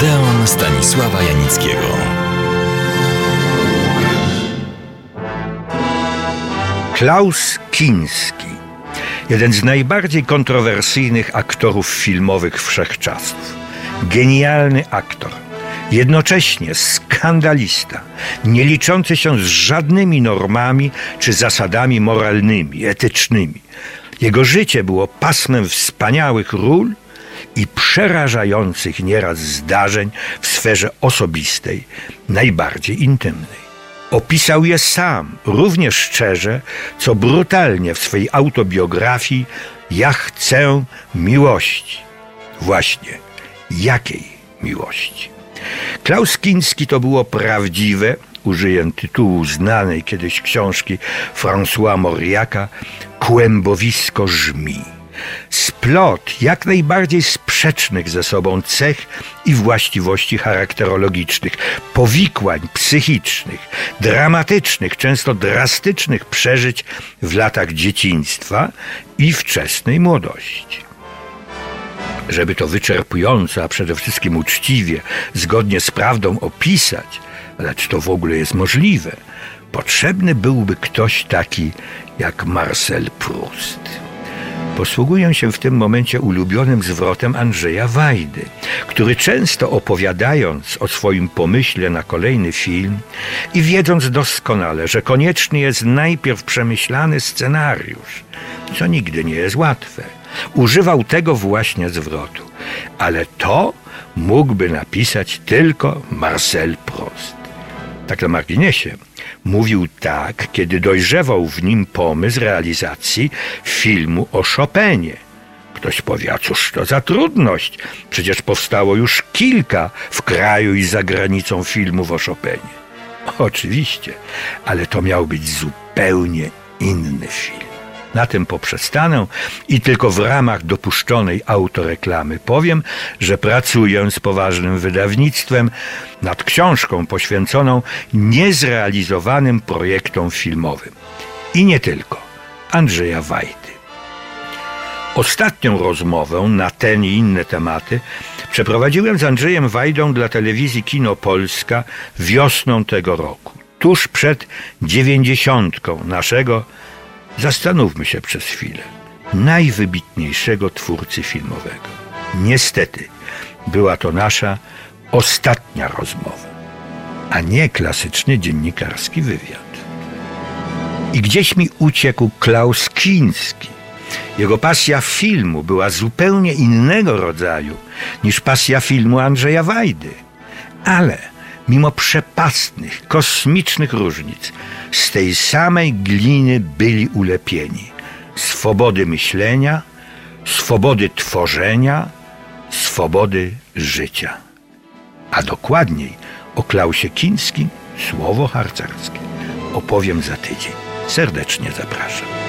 Odeon Stanisława Janickiego. Klaus Kinski, jeden z najbardziej kontrowersyjnych aktorów filmowych wszechczasów. Genialny aktor, jednocześnie skandalista, nie liczący się z żadnymi normami czy zasadami moralnymi, etycznymi. Jego życie było pasmem wspaniałych ról i przerażających nieraz zdarzeń w sferze osobistej, najbardziej intymnej. Opisał je sam, równie szczerze, co brutalnie w swej autobiografii Ja chcę miłości. Właśnie, jakiej miłości? Klaus Kinski to było prawdziwe, użyję tytułu znanej kiedyś książki François Moriaka, kłębowisko żmi splot jak najbardziej sprzecznych ze sobą cech i właściwości charakterologicznych, powikłań psychicznych, dramatycznych, często drastycznych przeżyć w latach dzieciństwa i wczesnej młodości. Żeby to wyczerpująco, a przede wszystkim uczciwie, zgodnie z prawdą opisać, ale czy to w ogóle jest możliwe, potrzebny byłby ktoś taki jak Marcel Proust. Posługuję się w tym momencie ulubionym zwrotem Andrzeja Wajdy, który często opowiadając o swoim pomyśle na kolejny film i wiedząc doskonale, że konieczny jest najpierw przemyślany scenariusz, co nigdy nie jest łatwe, używał tego właśnie zwrotu. Ale to mógłby napisać tylko Marcel Proust. Tak na marginesie Mówił tak, kiedy dojrzewał w nim pomysł realizacji filmu o Chopinie. Ktoś powie, a cóż to za trudność? Przecież powstało już kilka w kraju i za granicą filmów o Chopinie. Oczywiście, ale to miał być zupełnie inny film. Na tym poprzestanę i tylko w ramach dopuszczonej autoreklamy powiem, że pracuję z poważnym wydawnictwem nad książką poświęconą niezrealizowanym projektom filmowym. I nie tylko. Andrzeja Wajdy. Ostatnią rozmowę na ten i inne tematy przeprowadziłem z Andrzejem Wajdą dla telewizji Kino Polska wiosną tego roku, tuż przed dziewięćdziesiątką naszego Zastanówmy się przez chwilę. Najwybitniejszego twórcy filmowego. Niestety, była to nasza ostatnia rozmowa, a nie klasyczny dziennikarski wywiad. I gdzieś mi uciekł Klaus Kinski. Jego pasja filmu była zupełnie innego rodzaju niż pasja filmu Andrzeja Wajdy. Ale mimo przepastnych, kosmicznych różnic, z tej samej gliny byli ulepieni. Swobody myślenia, swobody tworzenia, swobody życia. A dokładniej o Klausie Kińskim słowo harcerskie opowiem za tydzień. Serdecznie zapraszam.